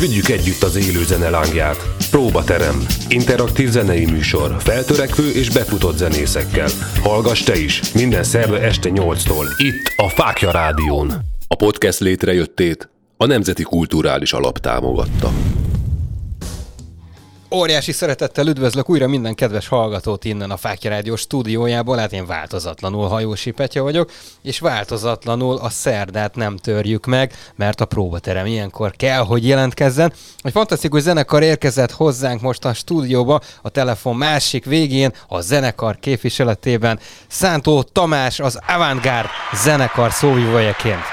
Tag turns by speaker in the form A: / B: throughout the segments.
A: Vigyük együtt az élő zene lángját. Próbaterem. Interaktív zenei műsor. Feltörekvő és befutott zenészekkel. Hallgass te is. Minden szerve este 8-tól. Itt a Fákja Rádión. A podcast létrejöttét a Nemzeti Kulturális Alap támogatta.
B: Óriási szeretettel üdvözlök újra minden kedves hallgatót innen a Fákja Rádió stúdiójából, hát én változatlanul Hajósi Petya vagyok, és változatlanul a szerdát nem törjük meg, mert a próbaterem ilyenkor kell, hogy jelentkezzen. Egy fantasztikus zenekar érkezett hozzánk most a stúdióba, a telefon másik végén, a zenekar képviseletében Szántó Tamás, az Avantgárd zenekar szóvivőjeként.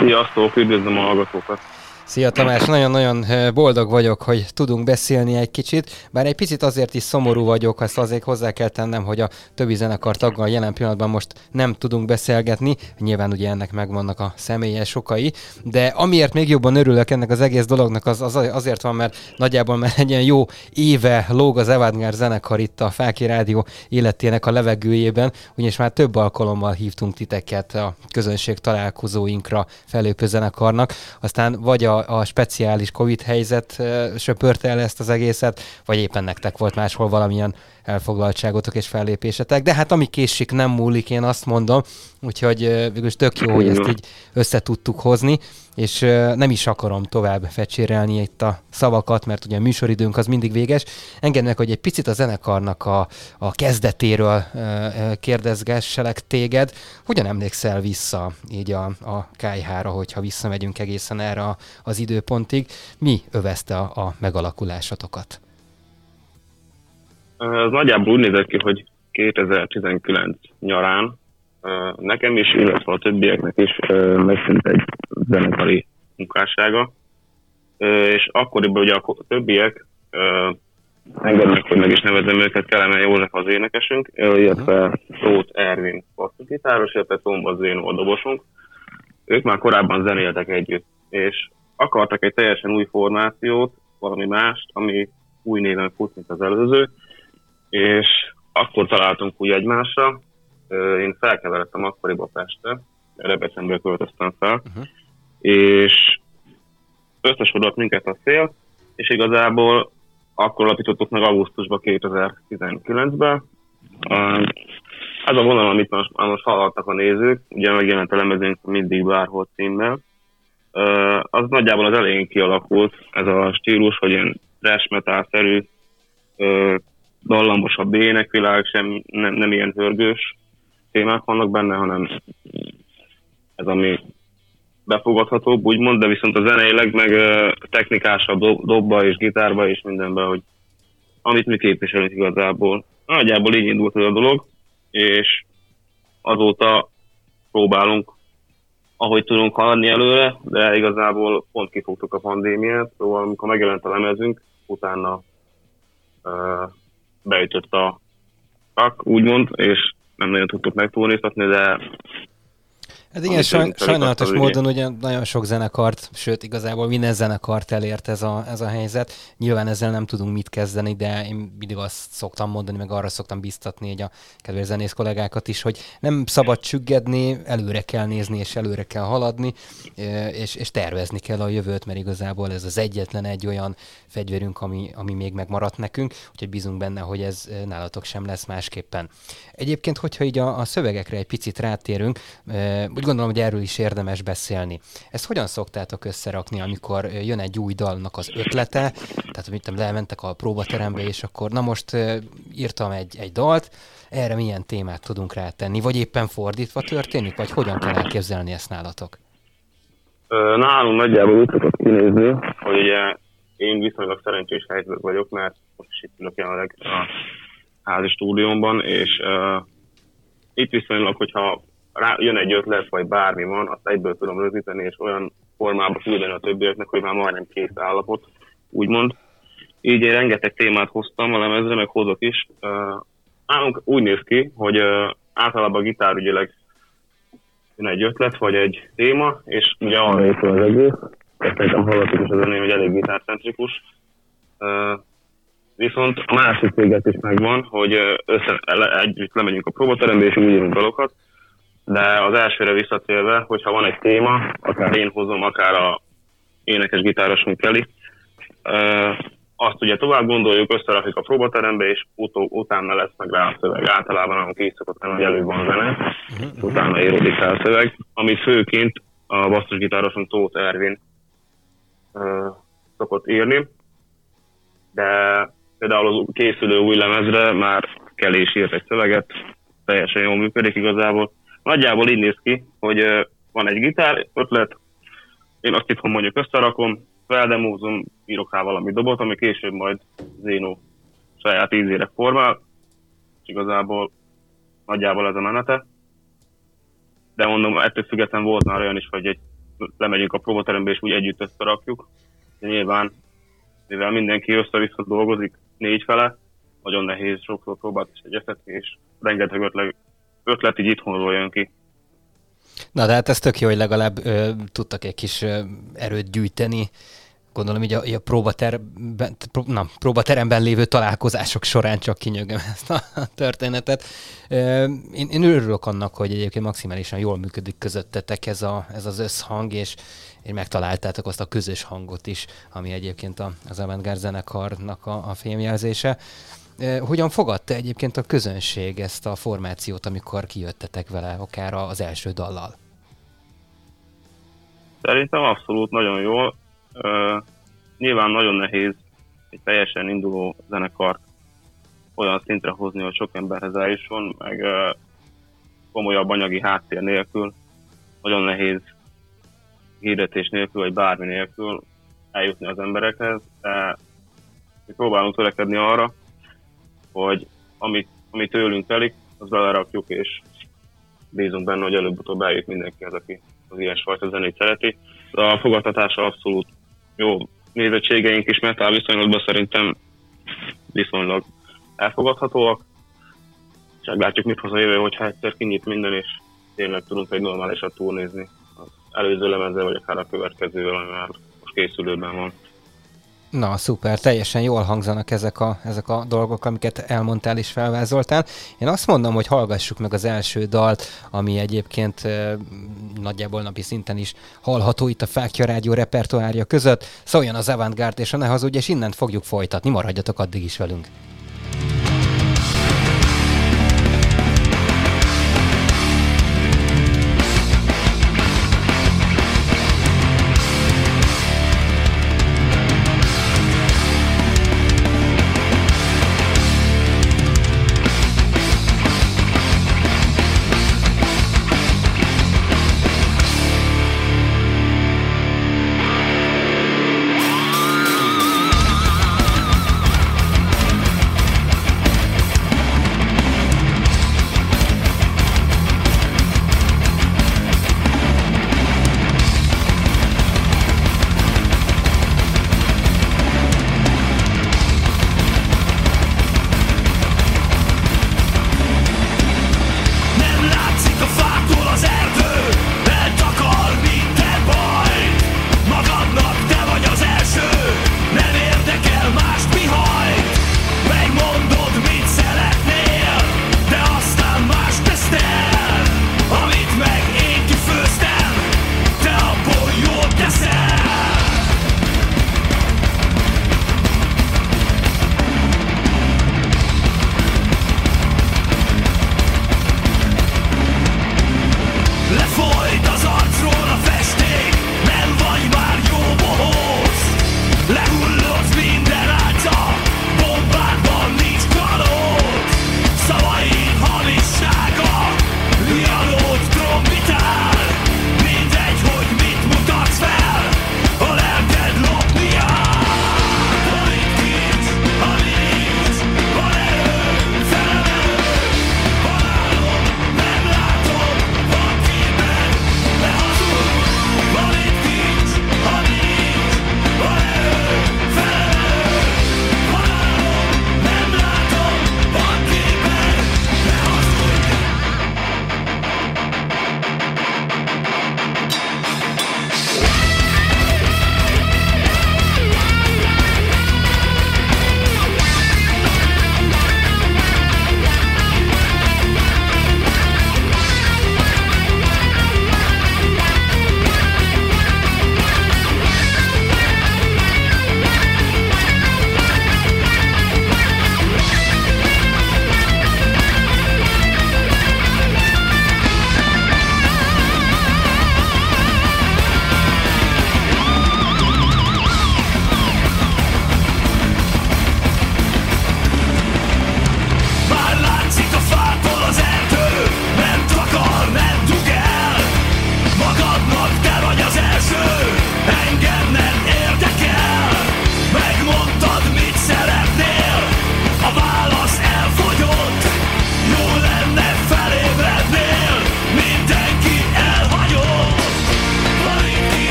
C: Sziasztok, üdvözlöm a hallgatókat!
B: Szia Tamás, nagyon-nagyon boldog vagyok, hogy tudunk beszélni egy kicsit, bár egy picit azért is szomorú vagyok, azt azért hozzá kell tennem, hogy a többi zenekar taggal jelen pillanatban most nem tudunk beszélgetni, nyilván ugye ennek megvannak a személyes okai, de amiért még jobban örülök ennek az egész dolognak, az, az azért van, mert nagyjából már egy ilyen jó éve lóg az Evadgár zenekar itt a Fáki Rádió életének a levegőjében, ugyanis már több alkalommal hívtunk titeket a közönség találkozóinkra felépő zenekarnak, aztán vagy a a, speciális Covid helyzet söpörte el ezt az egészet, vagy éppen nektek volt máshol valamilyen elfoglaltságotok és fellépésetek, de hát ami késik nem múlik, én azt mondom, úgyhogy végül tök jó, hogy ezt így össze tudtuk hozni, és nem is akarom tovább fecsérelni itt a szavakat, mert ugye a műsoridőnk az mindig véges. Engedj meg, hogy egy picit a zenekarnak a, a kezdetéről kérdezgesselek téged. Hogyan emlékszel vissza így a, a KH-ra, hogyha visszamegyünk egészen erre az időpontig? Mi övezte a, a megalakulásatokat?
C: Ez nagyjából úgy nézett ki, hogy 2019 nyarán nekem is, illetve a többieknek is megszűnt egy zenekari munkássága, és akkoriban ugye a többiek engednek, hogy meg is nevezem őket, Kelemen József az énekesünk, illetve Tóth Ervin basszusgitáros, illetve Tomba Zénó a dobosunk. Ők már korábban zenéltek együtt, és akartak egy teljesen új formációt, valami mást, ami új néven fut, mint az előző, és akkor találtunk úgy egymásra. Én felkeveredtem akkoriba Pestre, Rebecemből költöztem fel, uh-huh. És összesodott minket a szél, és igazából akkor alapítottuk meg augusztusban 2019-ben. Ez a vonal, amit most, most hallottak a nézők, ugye megjelent a lemezünk mindig bárhol címmel, az nagyjából az elején kialakult, ez a stílus, hogy ilyen trash metal-szerű dallamosabb énekvilág, sem nem, nem ilyen hörgős témák vannak benne, hanem ez ami befogadhatóbb, úgymond, de viszont a zeneileg meg technikásabb dobba és gitárba és mindenben, hogy amit mi képviselünk igazából. Nagyjából így indult ez a dolog, és azóta próbálunk, ahogy tudunk haladni előre, de igazából pont kifogtuk a pandémiát, szóval amikor megjelent a lemezünk, utána beütött a rak, úgymond, és nem nagyon tudtuk megtúlnéztatni, de
B: Hát igen, saj, sajnálatos módon ugye nagyon sok zenekart, sőt igazából minden zenekart elért ez a, ez a helyzet. Nyilván ezzel nem tudunk mit kezdeni, de én mindig azt szoktam mondani, meg arra szoktam biztatni hogy a kedves zenész kollégákat is, hogy nem szabad csüggedni, előre kell nézni és előre kell haladni, és, és tervezni kell a jövőt, mert igazából ez az egyetlen egy olyan fegyverünk, ami, ami még megmaradt nekünk, úgyhogy bízunk benne, hogy ez nálatok sem lesz másképpen. Egyébként, hogyha így a, a szövegekre egy picit rátérünk, gondolom, hogy erről is érdemes beszélni. Ezt hogyan szoktátok összerakni, amikor jön egy új dalnak az ötlete, tehát mit lementek a próbaterembe, és akkor na most írtam egy, egy dalt, erre milyen témát tudunk rátenni, vagy éppen fordítva történik, vagy hogyan kell elképzelni ezt nálatok?
C: Nálunk nagyjából úgy szokott kinézni, hogy ugye én viszonylag szerencsés helyzetben vagyok, mert most is itt ülök jelenleg a házi stúdiómban, és uh, itt viszonylag, hogyha rá, jön egy ötlet, vagy bármi van, azt egyből tudom rögzíteni, és olyan formába küldeni a többieknek, hogy már majdnem kész állapot, úgymond. Így én rengeteg témát hoztam a lemezre, meg hozok is. Uh, állunk úgy néz ki, hogy uh, általában gitárügyileg jön egy ötlet, vagy egy téma, és ugye arra épül az egész. Ezt nekem hallottuk is az zeném, hogy elég gitárcentrikus. Uh, viszont a másik céget is megvan, hogy össze, együtt lemegyünk a próbaterembe, és úgy írunk dalokat, de az elsőre visszatérve, hogyha van egy téma, akár én hozom, akár a énekes gitáros, mint Kelly. Azt ugye tovább gondoljuk, összerakjuk a próbaterembe, és utó, utána lesz meg rá a szöveg. Általában, amikor így szokott lenni, hogy elő van zene, utána íródik fel a szöveg, amit főként a basszusgitárosunk Tóth Ervin szokott írni, de például az készülő új lemezre már Kelly is írt egy szöveget, teljesen jól működik igazából. Nagyjából így néz ki, hogy van egy gitár ötlet, én azt itthon mondjuk összerakom, feldemózom, írok rá valami dobot, ami később majd Zeno saját ízére formál, és igazából nagyjából ez a menete. De mondom, ettől függetlenül volt már olyan is, hogy egy, lemegyünk a próbaterembe, és úgy együtt összerakjuk. De nyilván, mivel mindenki össze-vissza dolgozik négy fele, nagyon nehéz sokszor próbált is egyeztetni, és rengeteg ötlet, ötlet így itthonról jön ki.
B: Na de hát ez tök jó, hogy legalább ö, tudtak egy kis ö, erőt gyűjteni, gondolom így a, a próbateremben, na, próbateremben lévő találkozások során csak kinyögöm ezt a történetet. Én, én örülök annak, hogy egyébként maximálisan jól működik közöttetek ez, a, ez az összhang, és, és megtaláltátok azt a közös hangot is, ami egyébként az Avantgarde zenekarnak a, a fémjelzése. Hogyan fogadta egyébként a közönség ezt a formációt, amikor kijöttetek vele, akár az első dallal?
C: Szerintem abszolút nagyon jól. Nyilván nagyon nehéz egy teljesen induló zenekart olyan szintre hozni, hogy sok emberhez eljusson, meg komolyabb anyagi háttér nélkül, nagyon nehéz hirdetés nélkül, vagy bármi nélkül eljutni az emberekhez, de mi próbálunk törekedni arra, hogy amit, amit tőlünk telik, az belerakjuk, és bízunk benne, hogy előbb-utóbb eljut mindenki az, aki az ilyesfajta zenét szereti. A fogadtatása abszolút jó nézettségeink is metál viszonylatban szerintem viszonylag elfogadhatóak. Csak látjuk, mit hoz a jövő, hogyha egyszer kinyit minden, és tényleg tudunk egy normálisat túlnézni az előző lemezzel, vagy akár a következővel, ami már most készülőben van.
B: Na, szuper, teljesen jól hangzanak ezek a, ezek a dolgok, amiket elmondtál és felvázoltál. Én azt mondom, hogy hallgassuk meg az első dalt, ami egyébként e, nagyjából napi szinten is hallható itt a Fákja Rádió repertoárja között. Szóljon az Avantgárd és a Ne Hazudj, és innen fogjuk folytatni, maradjatok addig is velünk.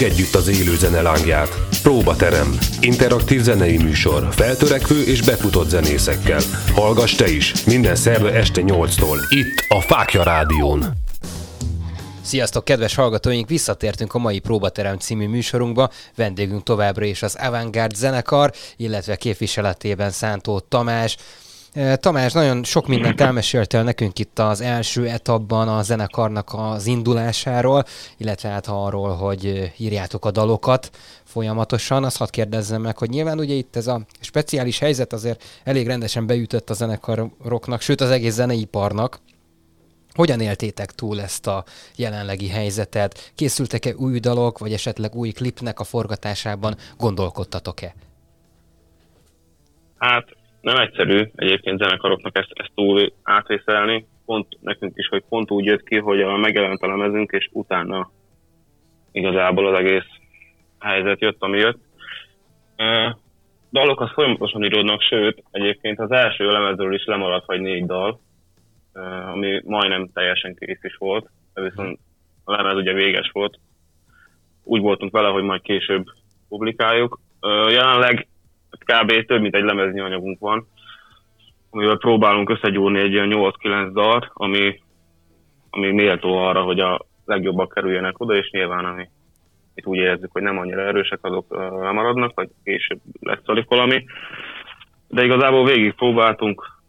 A: Vigyük együtt az élő zene lángját. Próbaterem. Interaktív zenei műsor. Feltörekvő és befutott zenészekkel. Hallgass te is. Minden szerve este 8-tól. Itt a Fákja Rádión.
B: Sziasztok, kedves hallgatóink! Visszatértünk a mai Próbaterem című műsorunkba. Vendégünk továbbra is az Avantgard zenekar, illetve képviseletében Szántó Tamás. Tamás, nagyon sok mindent elmeséltél nekünk itt az első etapban a zenekarnak az indulásáról, illetve hát arról, hogy írjátok a dalokat folyamatosan. Azt hadd kérdezzem meg, hogy nyilván ugye itt ez a speciális helyzet azért elég rendesen beütött a zenekaroknak, sőt az egész zeneiparnak. Hogyan éltétek túl ezt a jelenlegi helyzetet? Készültek-e új dalok, vagy esetleg új klipnek a forgatásában gondolkodtatok-e?
C: Hát nem egyszerű egyébként zenekaroknak ezt, ezt túl átvészelni. Pont nekünk is, hogy pont úgy jött ki, hogy a megjelent a lemezünk, és utána igazából az egész helyzet jött, ami jött. Dalok az folyamatosan íródnak, sőt, egyébként az első lemezről is lemaradt vagy négy dal, ami majdnem teljesen kész is volt, viszont a lemez ugye véges volt. Úgy voltunk vele, hogy majd később publikáljuk. Jelenleg kb. több mint egy lemeznyi anyagunk van, amivel próbálunk összegyúrni egy ilyen 8-9 dalt, ami, ami méltó arra, hogy a legjobbak kerüljenek oda, és nyilván ami itt úgy érezzük, hogy nem annyira erősek, azok lemaradnak, vagy később lesz alig valami. De igazából végig próbáltunk,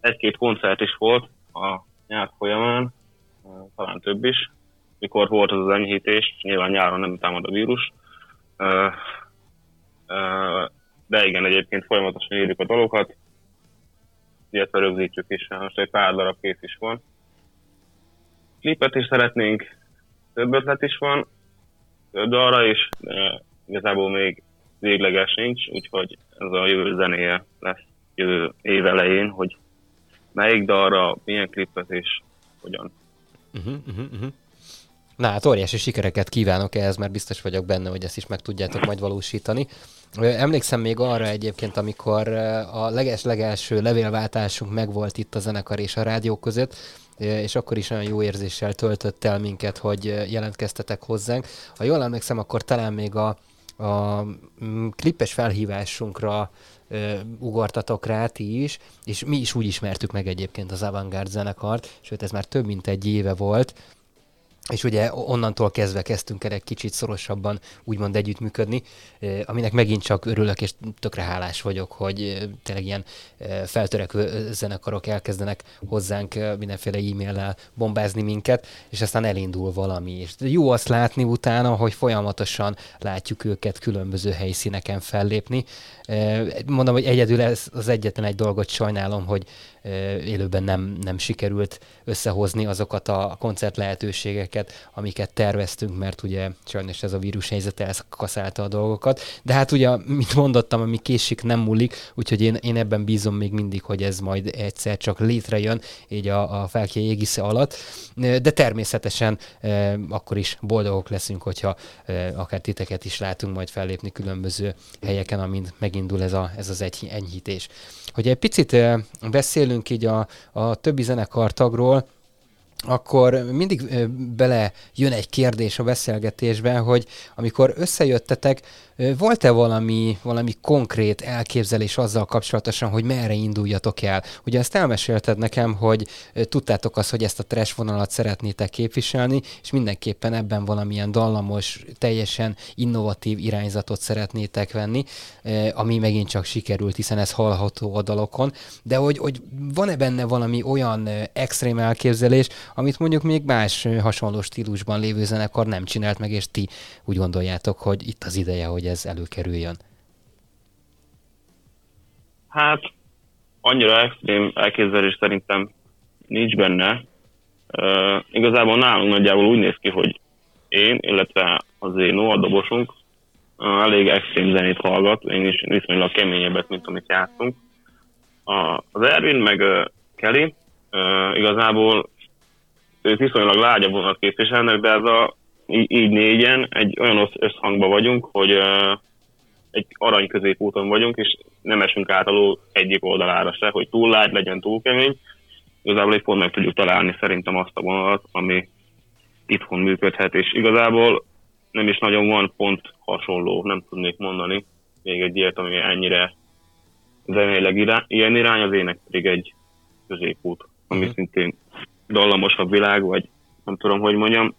C: egy-két koncert is volt a nyár folyamán, talán több is, mikor volt az az enyhítés, nyilván nyáron nem támad a vírus, de igen, egyébként folyamatosan írjuk a dalokat, illetve rögzítjük is, most egy pár darab kész is van. Klipet is szeretnénk, több ötlet is van, több arra is, de igazából még végleges nincs, úgyhogy ez a jövő zenéje lesz jövő év elején, hogy melyik dalra, milyen klipet és hogyan. Uh-huh,
B: uh-huh. Na hát óriási sikereket kívánok ehhez, mert biztos vagyok benne, hogy ezt is meg tudjátok majd valósítani. Emlékszem még arra egyébként, amikor a leges-legelső levélváltásunk megvolt itt a zenekar és a rádió között, és akkor is olyan jó érzéssel töltött el minket, hogy jelentkeztetek hozzánk. Ha jól emlékszem, akkor talán még a, a mm, klipes felhívásunkra ugortatok rá ti is, és mi is úgy ismertük meg egyébként az Avantgard zenekart, sőt ez már több mint egy éve volt, és ugye onnantól kezdve kezdtünk el egy kicsit szorosabban úgymond együttműködni, aminek megint csak örülök, és tökre hálás vagyok, hogy tényleg ilyen feltörekvő zenekarok elkezdenek hozzánk mindenféle e-maillel bombázni minket, és aztán elindul valami. És jó azt látni utána, hogy folyamatosan látjuk őket különböző helyszíneken fellépni. Mondom, hogy egyedül ez az egyetlen egy dolgot sajnálom, hogy élőben nem, nem sikerült összehozni azokat a koncert lehetőségeket, amiket terveztünk, mert ugye sajnos ez a vírus helyzet elkaszálta a dolgokat. De hát ugye, mint mondottam, ami késik nem múlik, úgyhogy én, én ebben bízom még mindig, hogy ez majd egyszer csak létrejön így a, a felké égisze alatt. De természetesen akkor is boldogok leszünk, hogyha akár titeket is látunk majd fellépni különböző helyeken, amint megindul ez, a, ez az egy enyhítés. Hogy egy picit beszélünk így a, a többi zenekar tagról, akkor mindig bele jön egy kérdés a beszélgetésben, hogy amikor összejöttetek, volt-e valami, valami konkrét elképzelés azzal kapcsolatosan, hogy merre induljatok el? Ugye ezt elmesélted nekem, hogy tudtátok azt, hogy ezt a trash vonalat szeretnétek képviselni, és mindenképpen ebben valamilyen dallamos, teljesen innovatív irányzatot szeretnétek venni, ami megint csak sikerült, hiszen ez hallható a dalokon, de hogy, hogy van-e benne valami olyan extrém elképzelés, amit mondjuk még más hasonló stílusban lévő zenekar nem csinált meg, és ti úgy gondoljátok, hogy itt az ideje, hogy ez előkerüljön?
C: Hát annyira extrém elképzelés szerintem nincs benne. Uh, igazából nálunk nagyjából úgy néz ki, hogy én, illetve az én a dobosunk uh, elég extrém zenét hallgat, én is viszonylag keményebbet, mint amit játszunk. Uh, az Ervin meg uh, Kelly uh, igazából ők viszonylag lágyabb vonat képviselnek, de ez a így, így négyen egy olyan összhangban vagyunk, hogy uh, egy arany középúton vagyunk, és nem esünk át alul egyik oldalára se, hogy túl lágy legyen, túl kemény. Igazából egy pont meg tudjuk találni szerintem azt a vonalat, ami itthon működhet, és igazából nem is nagyon van pont hasonló, nem tudnék mondani még egy ilyet, ami ennyire zeneileg irány, ilyen irány, az ének pedig egy középút, ami uh-huh. szintén dallamosabb világ, vagy nem tudom, hogy mondjam.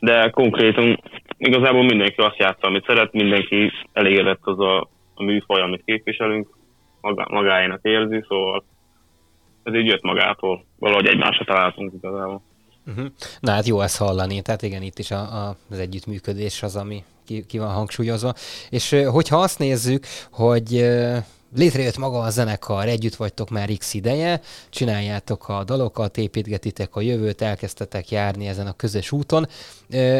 C: De konkrétan igazából mindenki azt játsza, amit szeret, mindenki elégedett az a, a műfaj, amit képviselünk, magá, magáénak érzi, szóval ez így jött magától. Valahogy egymásra találtunk igazából.
B: Uh-huh. Na hát jó ezt hallani, tehát igen, itt is a, a, az együttműködés az, ami ki, ki van hangsúlyozva. És hogyha azt nézzük, hogy létrejött maga a zenekar, együtt vagytok már x ideje, csináljátok a dalokat, építgetitek a jövőt, elkezdtetek járni ezen a közös úton.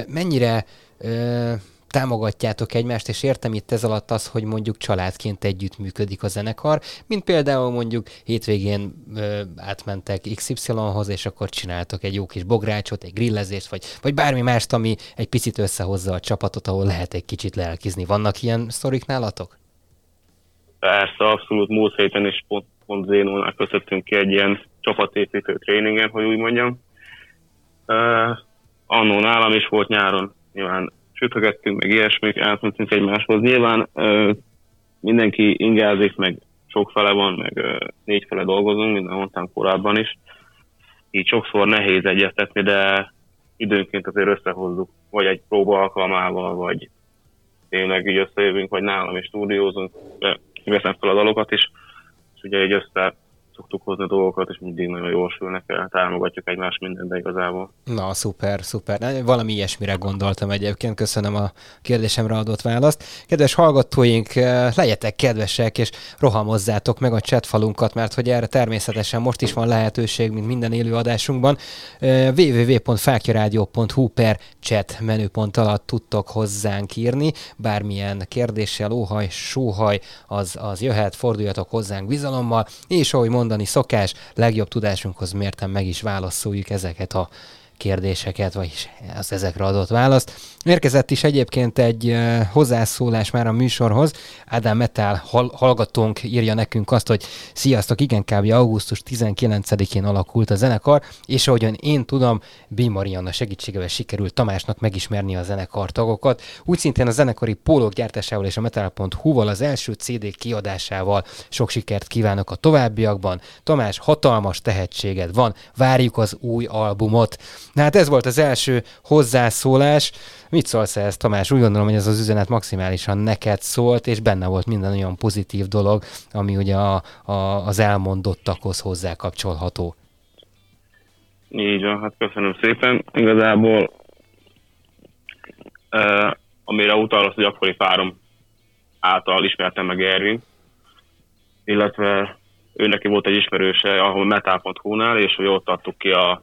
B: Mennyire támogatjátok egymást, és értem itt ez alatt az, hogy mondjuk családként együtt működik a zenekar, mint például mondjuk hétvégén ö, átmentek XY-hoz, és akkor csináltok egy jó kis bográcsot, egy grillezést, vagy, vagy bármi mást, ami egy picit összehozza a csapatot, ahol lehet egy kicsit lelkizni. Vannak ilyen sztorik nálatok?
C: Persze, abszolút múlt héten is pont, pont Zénónál köszöttünk ki egy ilyen csapatépítő tréningen, hogy úgy mondjam. Uh, annó nálam is volt nyáron, nyilván sütögettünk, meg ilyesmik, átmentünk egymáshoz. Nyilván uh, mindenki ingázik, meg sok fele van, meg uh, négy fele dolgozunk, minden mondtam korábban is. Így sokszor nehéz egyeztetni, de időnként azért összehozzuk, vagy egy próba alkalmával, vagy tényleg így összejövünk, vagy nálam is stúdiózunk, veszem fel a dalokat is, és ugye egy össze szoktuk hozni dolgokat, és mindig nagyon jól sülnek el, támogatjuk egymást mindenben igazából.
B: Na, szuper, szuper. Valami ilyesmire gondoltam egyébként, köszönöm a kérdésemre adott választ. Kedves hallgatóink, eh, legyetek kedvesek, és rohamozzátok meg a chatfalunkat, mert hogy erre természetesen most is van lehetőség, mint minden élő adásunkban. Eh, www.fákjaradio.hu per chat menüpont alatt tudtok hozzánk írni, bármilyen kérdéssel, óhaj, sóhaj, az, az jöhet, forduljatok hozzánk bizalommal, és ahogy mondani szokás, legjobb tudásunkhoz mérten meg is válaszoljuk ezeket a kérdéseket, vagy az ezekre adott választ. Érkezett is egyébként egy hozzászólás már a műsorhoz. Ádám Metal hallgatónk írja nekünk azt, hogy sziasztok, igen, kb. augusztus 19-én alakult a zenekar, és ahogyan én tudom, B. Marianna segítségével sikerült Tamásnak megismerni a zenekar tagokat. Úgy szintén a zenekari pólók gyártásával és a metal.hu-val az első CD kiadásával sok sikert kívánok a továbbiakban. Tamás, hatalmas tehetséged van, várjuk az új albumot. Na hát ez volt az első hozzászólás. Mit szólsz ehhez, Tamás? Úgy gondolom, hogy ez az üzenet maximálisan neked szólt, és benne volt minden olyan pozitív dolog, ami ugye a, a, az elmondottakhoz hozzá kapcsolható.
C: Így van, hát köszönöm szépen. Igazából uh, amire utalsz, hogy akkori párom által ismertem meg Ervin, illetve ő neki volt egy ismerőse, ahol metal.hu-nál, és hogy ott adtuk ki a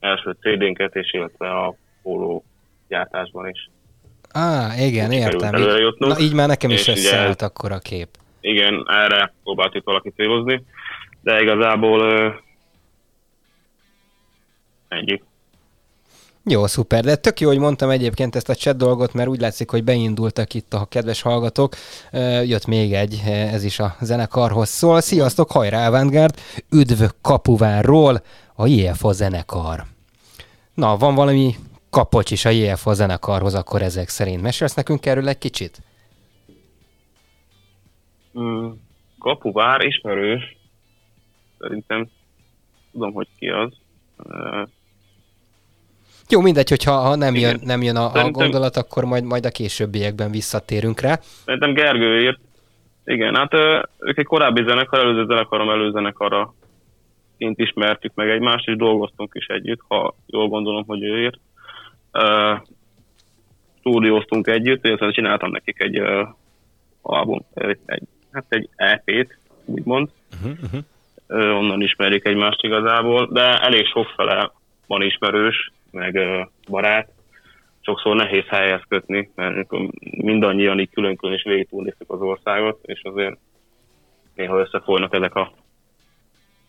C: első CD-nket, és illetve a póló gyártásban is.
B: Á, igen, értem. Így, na, így már nekem is összeállt akkor a kép.
C: Igen, erre próbált itt valaki célozni, de igazából uh, ennyi.
B: Jó, szuper. De tök jó, hogy mondtam egyébként ezt a chat dolgot, mert úgy látszik, hogy beindultak itt a kedves hallgatók. Jött még egy, ez is a zenekarhoz szól. Sziasztok, hajrá Avantgárd! Üdv Kapuvárról! A JFA zenekar. Na, van valami kapocs is a JFA zenekarhoz akkor ezek szerint. Mesélsz nekünk erről egy kicsit?
C: Mm, kapuvár ismerős. Szerintem tudom, hogy ki az.
B: Jó, mindegy, hogyha ha nem, jön, nem jön a, a gondolat, akkor majd, majd a későbbiekben visszatérünk rá.
C: Szerintem Gergő írt. Igen, hát ők egy korábbi zenekar, előző zenekarom előzenekarra ként ismertük meg egymást, és dolgoztunk is együtt, ha jól gondolom, hogy ő írt. Uh, stúdióztunk együtt, illetve csináltam nekik egy uh, album, egy, egy, hát egy EP-t, úgymond. Uh-huh, uh-huh. Uh, onnan ismerik egymást igazából, de elég sokfele van ismerős, meg uh, barát. Sokszor nehéz helyhez kötni, mert mindannyian így külön-külön is végig az országot, és azért néha összefolynak ezek a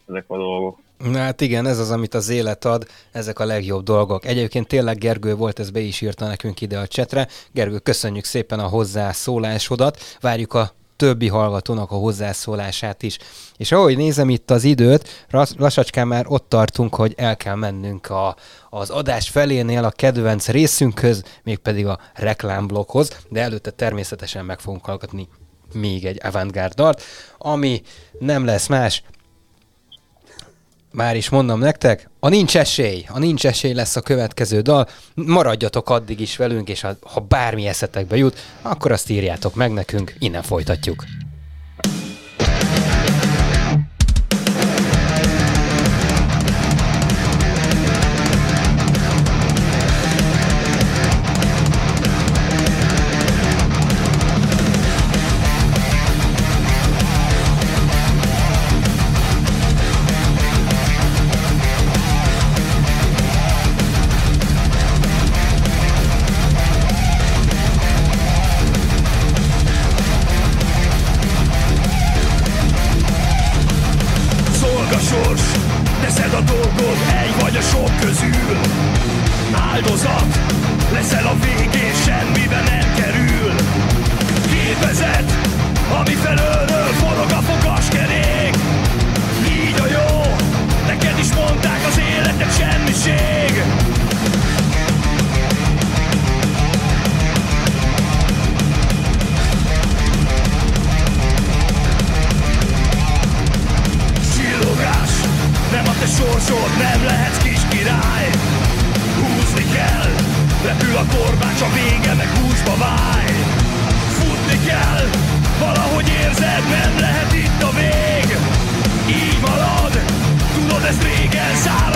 C: ezek a dolgok.
B: Na hát igen, ez az, amit az élet ad, ezek a legjobb dolgok. Egyébként tényleg Gergő volt, ez be is írta nekünk ide a csetre. Gergő, köszönjük szépen a hozzászólásodat. Várjuk a
D: többi hallgatónak a hozzászólását is. És ahogy nézem itt az időt, lassacskán már ott tartunk, hogy el kell mennünk a, az adás felénél a kedvenc részünkhöz, mégpedig a reklámblokkhoz, de előtte természetesen meg fogunk hallgatni még egy avantgárd dalt, ami nem lesz más, már is mondom nektek, a nincs esély, a nincs esély lesz a következő dal, maradjatok addig is velünk, és ha, ha bármi eszetekbe jut, akkor azt írjátok meg nekünk, innen folytatjuk. Ahogy érzed, nem lehet itt a vég. Így marad, tudod ez régen száll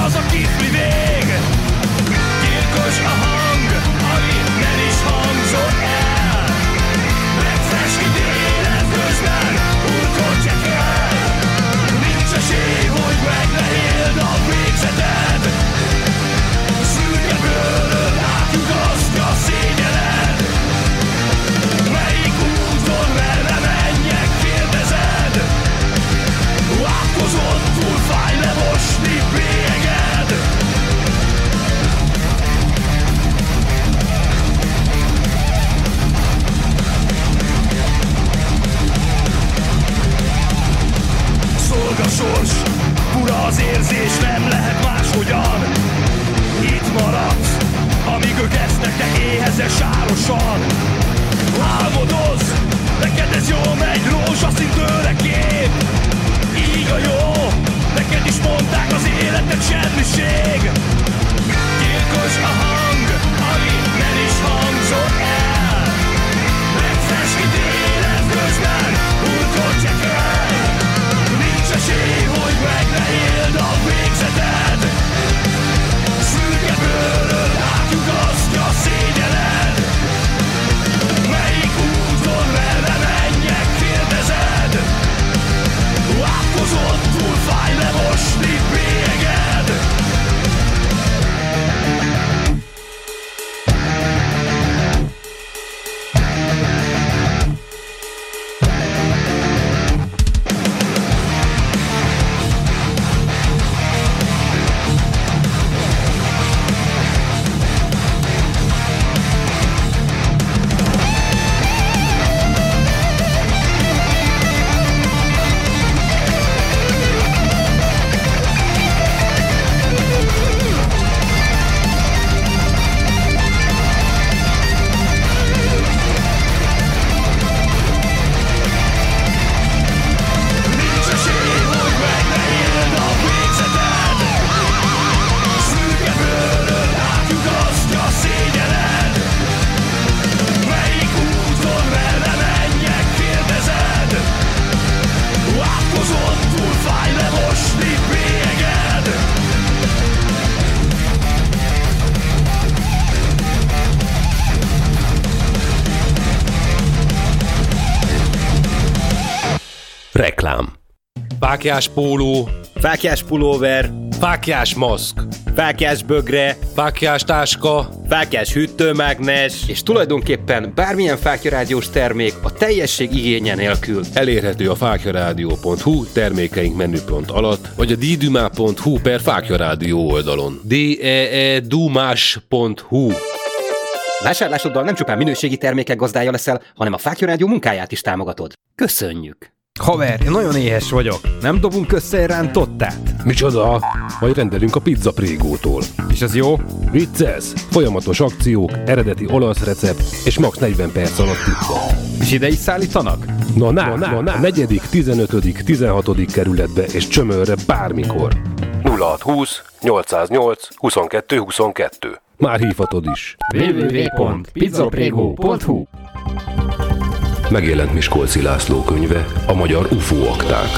D: érzés nem lehet máshogyan. Itt maradsz, amíg ők esznek, te éhezes sárosan Álmodoz, neked ez jó megy, rózsaszín tőle kép Így a jó, neked is mondták az életed semmiség. Gyilkos a hang, ami nem is hangzott el. Legfelső Szürke bőröd átjugasztja szégyened.
A: Fákjás póló,
B: fákjás pulóver,
A: fákjás maszk,
B: fákjás bögre,
A: fákjás táska,
B: fákjás hűtőmágnes,
D: és tulajdonképpen bármilyen fákjarádiós termék a teljesség igénye nélkül.
A: Elérhető a fákjarádió.hu termékeink menüpont alatt, vagy a ddumá.hu per fákjarádió oldalon. d e e dumás.hu
E: Vásárlásoddal nem csupán minőségi termékek gazdája leszel, hanem a Fákja Rádió munkáját is támogatod. Köszönjük!
F: Haver, én nagyon éhes vagyok. Nem dobunk össze egy rántottát?
A: Micsoda? Majd rendelünk a pizza prégótól.
F: És az jó?
A: Vicces! Folyamatos akciók, eredeti olasz recept és max 40 perc alatt pizza.
F: És ide is szállítanak?
A: Na, na, na, na, na. negyedik, 15., 16. kerületbe és csömörre bármikor. 0620 808 22 22. Már hívhatod is.
F: www.pizzaprego.hu
A: Megjelent Miskolci László könyve, a magyar UFO akták.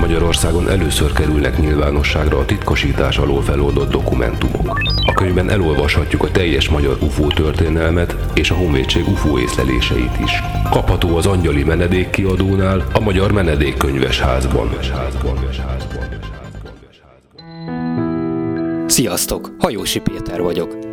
A: Magyarországon először kerülnek nyilvánosságra a titkosítás alól feloldott dokumentumok. A könyvben elolvashatjuk a teljes magyar UFO történelmet és a Honvédség UFO észleléseit is. Kapható az Angyali Menedék kiadónál, a Magyar Menedékkönyves házban.
E: Sziasztok! Hajósi Péter vagyok.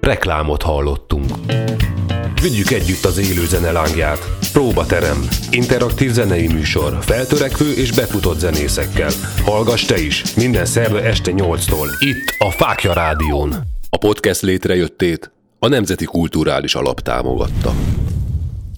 A: Reklámot hallottunk. Vigyük együtt az élő zene lángját. Próbaterem. Interaktív zenei műsor. Feltörekvő és befutott zenészekkel. Hallgass te is. Minden szerve este 8-tól. Itt a Fákja Rádión. A podcast létrejöttét a Nemzeti Kulturális Alap támogatta.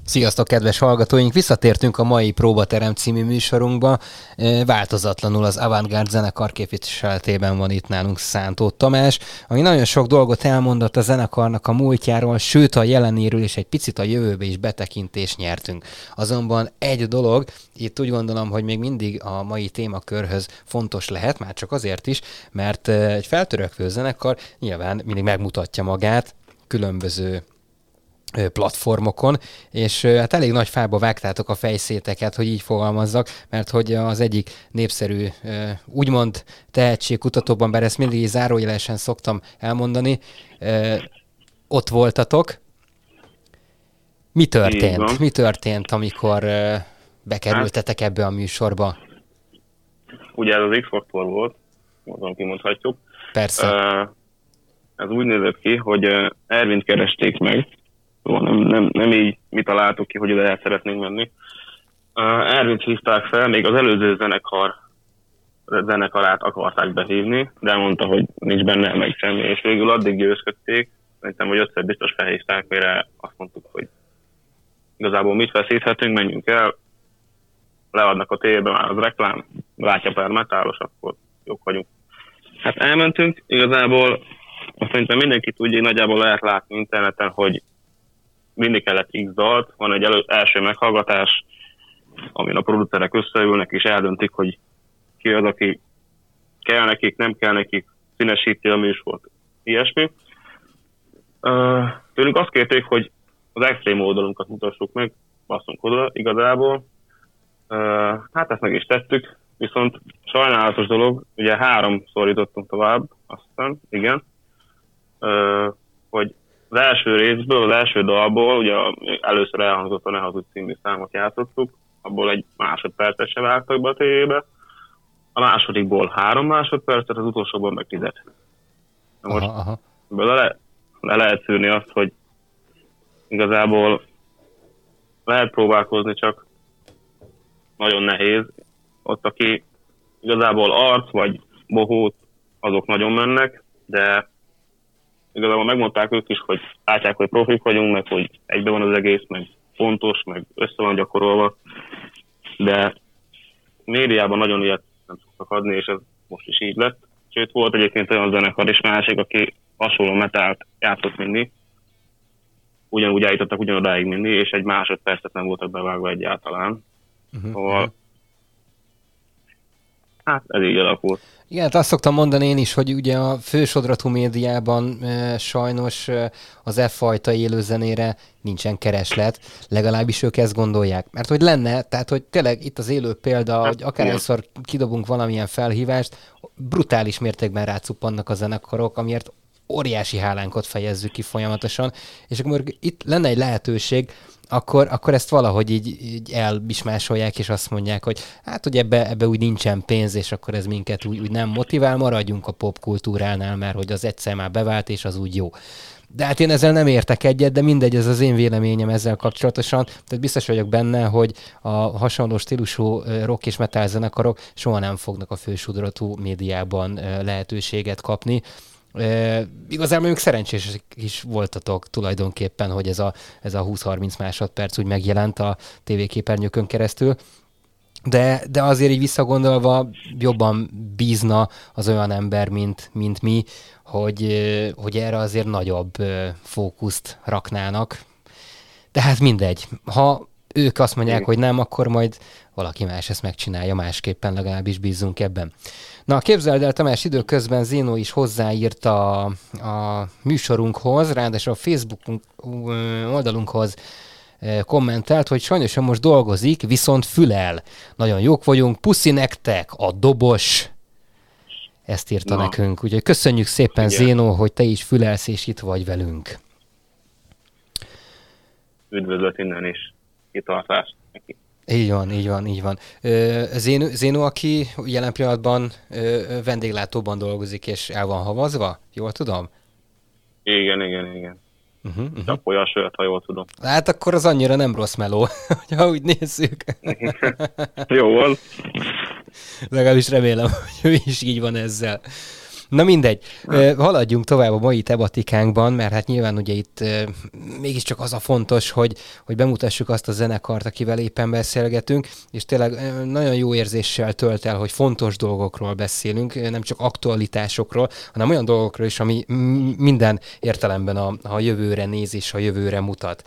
B: Sziasztok, kedves hallgatóink! Visszatértünk a mai Próbaterem című műsorunkba. E, Változatlanul az Avantgárd zenekar képviseletében van itt nálunk Szántó Tamás, ami nagyon sok dolgot elmondott a zenekarnak a múltjáról, sőt a jelenéről és egy picit a jövőbe is betekintést nyertünk. Azonban egy dolog, itt úgy gondolom, hogy még mindig a mai témakörhöz fontos lehet, már csak azért is, mert e, egy feltörekvő zenekar nyilván mindig megmutatja magát, különböző platformokon, és hát elég nagy fába vágtátok a fejszéteket, hogy így fogalmazzak, mert hogy az egyik népszerű, úgymond tehetségkutatóban, bár ezt mindig zárójelesen szoktam elmondani, ott voltatok. Mi történt? Mi történt, amikor bekerültetek ebbe a műsorba?
C: Ugye ez az X-faktor volt, azon kimondhatjuk.
B: Persze.
C: Ez úgy nézett ki, hogy Ervint keresték meg, szóval nem, nem, nem így mi találtuk ki, hogy ide el szeretnénk menni. Ö, Ervint hívták fel, még az előző zenekar zenekarát akarták behívni, de mondta, hogy nincs benne meg semmi, és végül addig győzködték, szerintem, hogy ötször biztos felhívták, mire azt mondtuk, hogy igazából mit veszíthetünk, menjünk el, leadnak a tévében már az reklám, látja per metálos, akkor jók vagyunk. Hát elmentünk, igazából azt szerintem mindenki tudja, hogy nagyjából lehet látni interneten, hogy mindig kellett X dalt, van egy elő, első meghallgatás, amin a producerek összeülnek és eldöntik, hogy ki az, aki kell nekik, nem kell nekik, színesíti a műsort, ilyesmi. Tőlünk azt kérték, hogy az extrém oldalunkat mutassuk meg, basszunk oda igazából. Hát ezt meg is tettük, viszont sajnálatos dolog, ugye háromszor jutottunk tovább, aztán, igen, hogy az első részből, az első dalból, ugye először elhangzott a Ne Hazudj című számot játszottuk, abból egy másodpercet se vágtak be a tévébe, a másodikból három másodpercet, az utolsóból meg tizet. Most
B: Aha, aha.
C: ebből le, le lehet szűrni azt, hogy igazából lehet próbálkozni, csak nagyon nehéz. Ott, aki igazából arc vagy bohót, azok nagyon mennek, de igazából megmondták ők is, hogy látják, hogy profik vagyunk, meg hogy egybe van az egész, meg fontos, meg össze van gyakorolva, de médiában nagyon ilyet nem szoktak adni, és ez most is így lett. Sőt, volt egyébként olyan zenekar is másik, aki hasonló metált játszott mindig, ugyanúgy állítottak ugyanodáig mindig, és egy másodpercet nem voltak bevágva egyáltalán.
B: Uh-huh.
C: Szóval, hát ez így alakult.
B: Igen, hát azt szoktam mondani én is, hogy ugye a fősodratú médiában e, sajnos e, az e-fajta élőzenére nincsen kereslet, legalábbis ők ezt gondolják. Mert hogy lenne, tehát hogy tényleg itt az élő példa,
C: Hát,
B: hogy akárhányszor kidobunk valamilyen felhívást, brutális mértékben rácuppannak a zenekarok, amiért óriási hálánkot fejezzük ki folyamatosan, és akkor itt lenne egy lehetőség, akkor, akkor ezt valahogy így, így elbismásolják, és azt mondják, hogy hát, hogy ebbe, ebbe úgy nincsen pénz, és akkor ez minket úgy, úgy nem motivál, maradjunk a popkultúránál, mert hogy az egyszer már bevált, és az úgy jó. De hát én ezzel nem értek egyet, de mindegy, ez az én véleményem ezzel kapcsolatosan. Tehát biztos vagyok benne, hogy a hasonló stílusú rock és metal zenekarok soha nem fognak a fősodratú médiában lehetőséget kapni. E, igazából még szerencsések is voltatok tulajdonképpen, hogy ez a, ez a 20-30 másodperc úgy megjelent a tévéképernyőkön keresztül. De, de azért így visszagondolva jobban bízna az olyan ember, mint, mint mi, hogy, hogy erre azért nagyobb fókuszt raknának. De hát mindegy. Ha ők azt mondják, hogy nem, akkor majd valaki más ezt megcsinálja, másképpen legalábbis bízunk ebben. Na, képzeld el, Tamás, időközben Zénó is hozzáírt a, a műsorunkhoz, ráadásul a Facebook oldalunkhoz kommentelt, hogy sajnos most dolgozik, viszont fülel. Nagyon jók vagyunk, puszi nektek, a dobos. Ezt írta Na. nekünk. Úgyhogy köszönjük szépen, Igen. Zénó, hogy te is fülelsz és itt vagy velünk.
C: Üdvözlet innen is. Kitartást neki.
B: Így van, így van, így van. Zénó, Zénó aki jelen pillanatban vendéglátóban dolgozik, és el van havazva, jól tudom?
C: Igen, igen, igen. Uh-huh, uh-huh. Csapolja a sört, ha jól tudom.
B: Hát akkor az annyira nem rossz meló, hogyha úgy nézzük.
C: Jó van.
B: Legalábbis remélem, hogy ő is így van ezzel. Na mindegy, haladjunk tovább a mai tematikánkban, mert hát nyilván ugye itt mégiscsak az a fontos, hogy, hogy bemutassuk azt a zenekart, akivel éppen beszélgetünk, és tényleg nagyon jó érzéssel tölt el, hogy fontos dolgokról beszélünk, nem csak aktualitásokról, hanem olyan dolgokról is, ami minden értelemben a, a jövőre néz és a jövőre mutat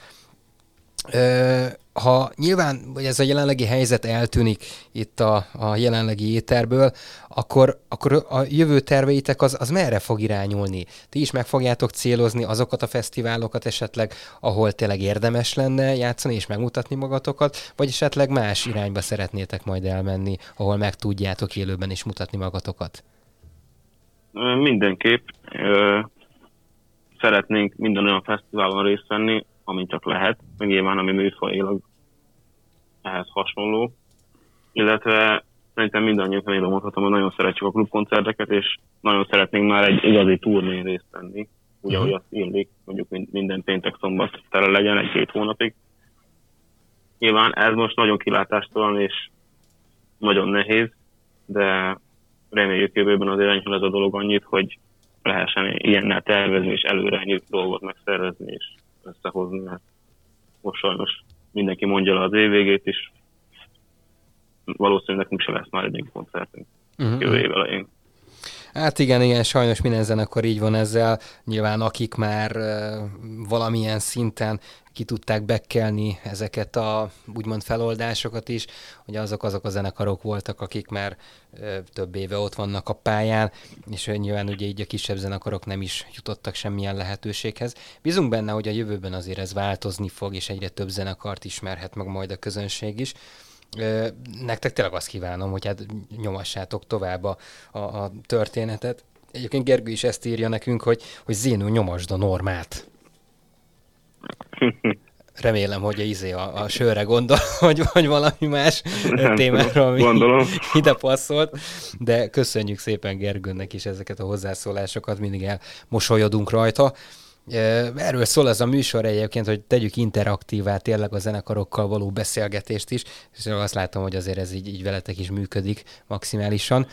B: ha nyilván, hogy ez a jelenlegi helyzet eltűnik itt a, a jelenlegi éterből, akkor, akkor a jövő terveitek az, az merre fog irányulni? Ti is meg fogjátok célozni azokat a fesztiválokat esetleg, ahol tényleg érdemes lenne játszani és megmutatni magatokat, vagy esetleg más irányba szeretnétek majd elmenni, ahol meg tudjátok élőben is mutatni magatokat?
C: Mindenképp. Szeretnénk minden olyan fesztiválon részt venni, amint csak lehet, meg nyilván ami műfajilag ehhez hasonló. Illetve szerintem mindannyian még mondhatom, hogy nagyon szeretjük a klubkoncerteket, és nagyon szeretnénk már egy igazi turnén részt venni, ahogy mhm. azt illik, mondjuk minden péntek szombat tele legyen egy-két hónapig. Nyilván ez most nagyon kilátástalan és nagyon nehéz, de reméljük jövőben azért enyhül ez a dolog annyit, hogy lehessen ilyennel tervezni és előre dolgot megszervezni és összehozni, mert most sajnos mindenki mondja le az év végét is. Valószínűleg nekünk se lesz már egy koncertünk uh-huh. jövő év elején.
B: Hát igen, igen, sajnos minden zenekar így van ezzel. Nyilván akik már valamilyen szinten ki tudták bekkelni ezeket a úgymond feloldásokat is, hogy azok azok a zenekarok voltak, akik már több éve ott vannak a pályán, és nyilván ugye így a kisebb zenekarok nem is jutottak semmilyen lehetőséghez. Bízunk benne, hogy a jövőben azért ez változni fog, és egyre több zenekart ismerhet meg majd a közönség is nektek tényleg azt kívánom, hogy hát nyomassátok tovább a, a, a történetet. Egyébként Gergő is ezt írja nekünk, hogy, hogy Zénő nyomasd a normát. Remélem, hogy a izé a, a sörre gondol, vagy, vagy valami más témára, ami Gondolom. ide passzolt. De köszönjük szépen Gergőnek is ezeket a hozzászólásokat, mindig elmosolyodunk rajta. Erről szól ez a műsor egyébként, hogy tegyük interaktívá tényleg a zenekarokkal való beszélgetést is, és azt látom, hogy azért ez így, így veletek is működik maximálisan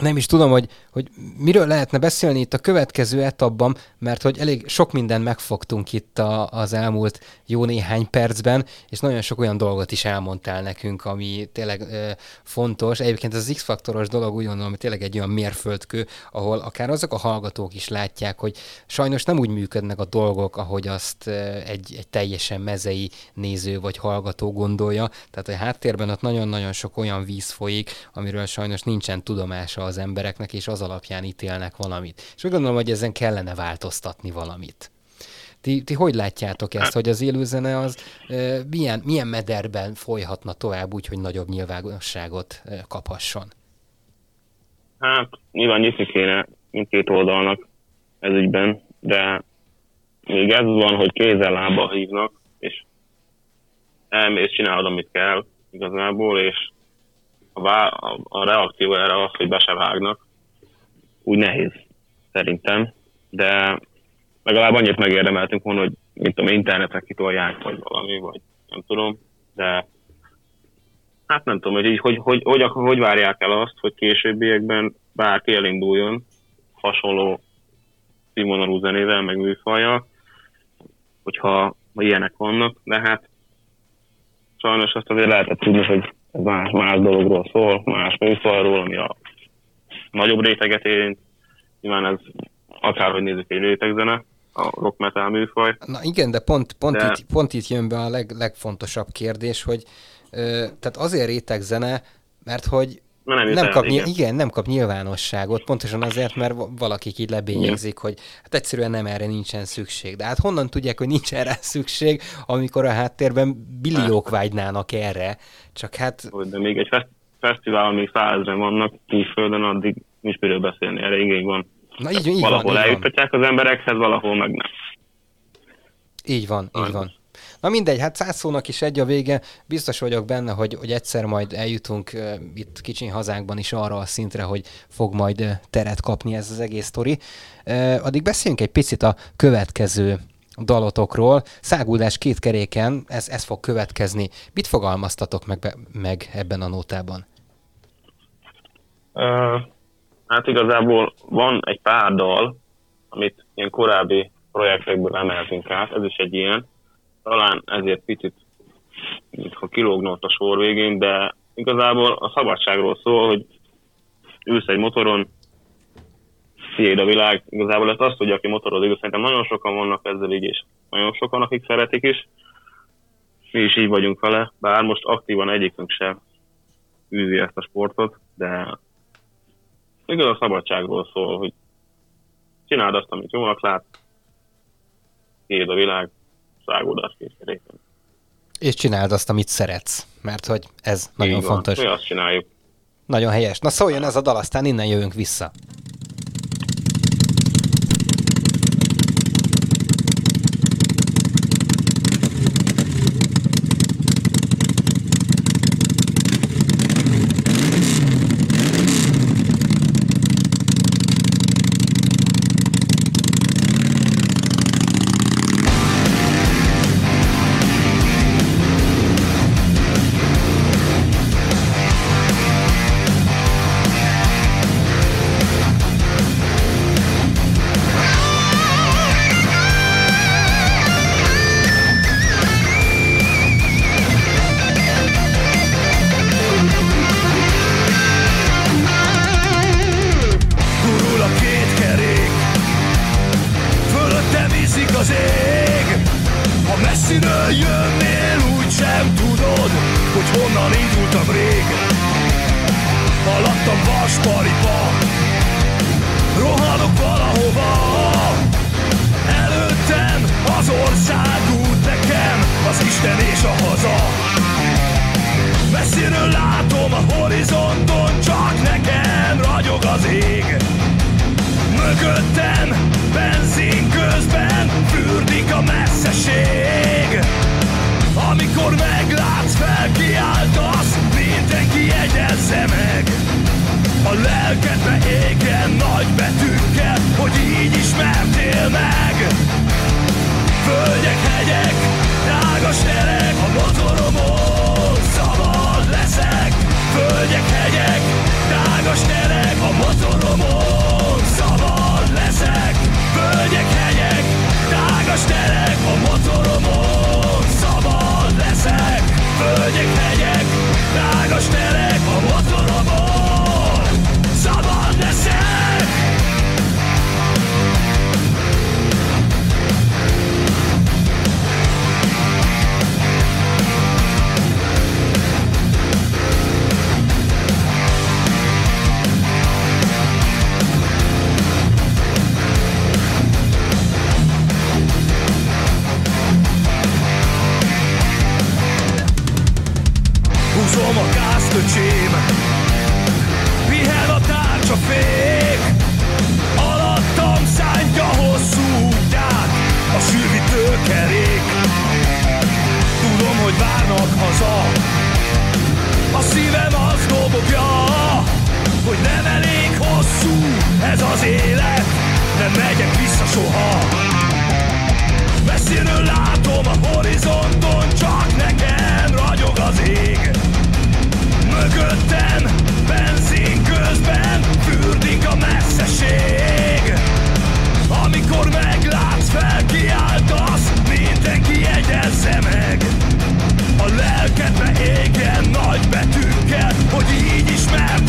B: nem is tudom, hogy, hogy miről lehetne beszélni itt a következő etapban, mert hogy elég sok mindent megfogtunk itt a, az elmúlt jó néhány percben, és nagyon sok olyan dolgot is elmondtál nekünk, ami tényleg ö, fontos. Egyébként az X-faktoros dolog úgy gondolom, hogy tényleg egy olyan mérföldkő, ahol akár azok a hallgatók is látják, hogy sajnos nem úgy működnek a dolgok, ahogy azt egy, egy teljesen mezei néző vagy hallgató gondolja. Tehát a háttérben ott nagyon-nagyon sok olyan víz folyik, amiről sajnos nincsen tudomása az embereknek, és az alapján ítélnek valamit. És úgy gondolom, hogy ezen kellene változtatni valamit. Ti, ti hogy látjátok ezt, hogy az élőzene az milyen, milyen mederben folyhatna tovább úgy, hogy nagyobb nyilvánosságot e, kaphasson?
C: Hát nyilván nyitni kéne mindkét oldalnak ez ügyben, de még ez van, hogy kézzel lába hívnak, és elmész, csinálod, amit kell igazából, és vá- a, reakció erre az, hogy be se vágnak, úgy nehéz szerintem, de legalább annyit megérdemeltünk volna, hogy mint tudom, internetre kitolják, vagy valami, vagy nem tudom, de hát nem tudom, hogy, hogy, hogy, hogy, hogy, hogy várják el azt, hogy későbbiekben bárki elinduljon hasonló színvonalú zenével, meg műfajjal, hogyha ilyenek vannak, de hát sajnos azt azért lehetett tudni, hogy ez más, más dologról szól, más műfajról, ami a nagyobb réteget érint. Nyilván ez akárhogy nézzük egy rétegzene, a rock metal műfaj.
B: Na igen, de pont, pont,
C: De-
B: Itt, pont itt jön be a leg, legfontosabb kérdés, hogy ö, tehát azért réteg zene, mert hogy
C: Na nem,
B: nem
C: el,
B: kap,
C: igen.
B: igen. igen, nem kap nyilvánosságot, pontosan azért, mert va- valakik így lebényegzik, hogy hát egyszerűen nem erre nincsen szükség. De hát honnan tudják, hogy nincsen rá szükség, amikor a háttérben billiók vágynának erre, csak hát
C: De még egy fesz- fesztivál, még százezren vannak külföldön, addig nincs miről beszélni, erre igény van.
B: na így, így van,
C: valahol
B: így van.
C: eljuttatják az emberekhez, valahol meg nem.
B: Így van, így van. Na mindegy, hát száz szónak is egy a vége. Biztos vagyok benne, hogy, hogy egyszer majd eljutunk uh, itt kicsi hazánkban is arra a szintre, hogy fog majd uh, teret kapni ez az egész sztori. Uh, addig beszéljünk egy picit a következő dalotokról. Száguldás két keréken, ez, ez fog következni. Mit fogalmaztatok meg, meg ebben a nótában?
C: Ö, Hát igazából van egy pár dal, amit ilyen korábbi projektekből emeltünk át, ez is egy ilyen. Talán ezért picit, mintha kilógna ott a sor végén, de igazából a szabadságról szól, hogy ülsz egy motoron, tiéd a világ, igazából ezt azt tudja, aki motorozik, szerintem nagyon sokan vannak ezzel így, és nagyon sokan, akik szeretik is. Mi is így vagyunk vele, bár most aktívan egyikünk sem űzi ezt a sportot, de igaz a szabadságról szól, hogy csináld azt, amit jónak lát, tiéd a világ, szágódás készítéken.
B: És csináld azt, amit szeretsz, mert hogy ez nagyon
C: Így van.
B: fontos.
C: Mi azt csináljuk.
B: Nagyon helyes. Na szóljon ez a dal, aztán innen jövünk vissza.
D: Lelkedbe égen nagy betűkkel, hogy így ismertél meg. Földek, hegyek, tágas terek, a motoromon szabad leszek. Földek, hegyek, tágas terek, a motoromon szabad leszek. Földek, hegyek, tágas terek, a motoromon szabad leszek. Földek, hegyek, tágas terek, öcsém Pihen a tárcsa fék Alattam szántja hosszú át A sűvítő kerék Tudom, hogy várnak haza A szívem az dobogja Hogy nem elég hosszú ez az élet Nem megyek vissza soha. Messziről látom a horizonton Csak nekem ragyog az ég. Mögöttem benzin közben Fürdik a messzeség. Amikor meglátsz, felkiáltasz Mindenki jegyezze meg. A lelkedbe égen nagy betűkkel Hogy így ismertél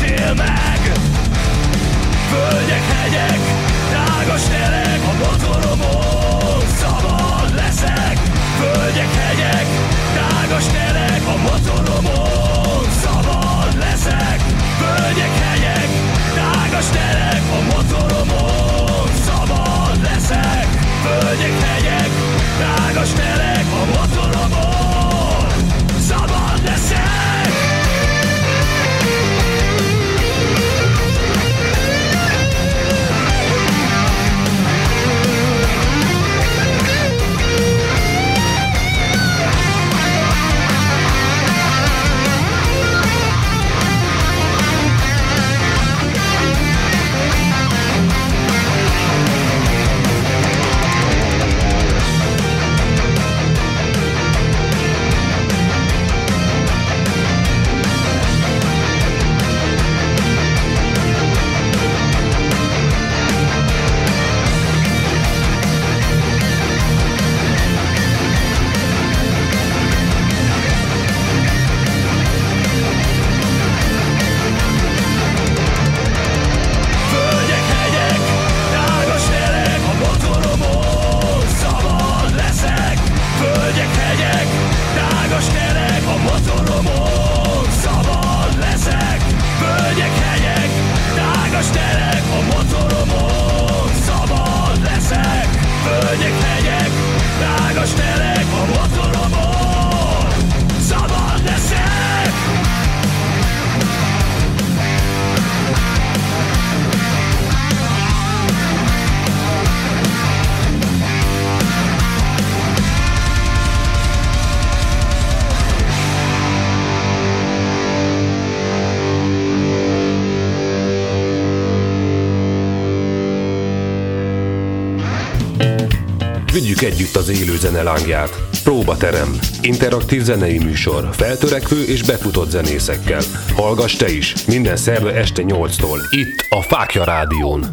A: Vigyük együtt az élő zene lángját. Próbaterem. Interaktív zenei műsor. Feltörekvő és befutott zenészekkel. Hallgass te is. Minden szerve este 8-tól. Itt a Fákja Rádión.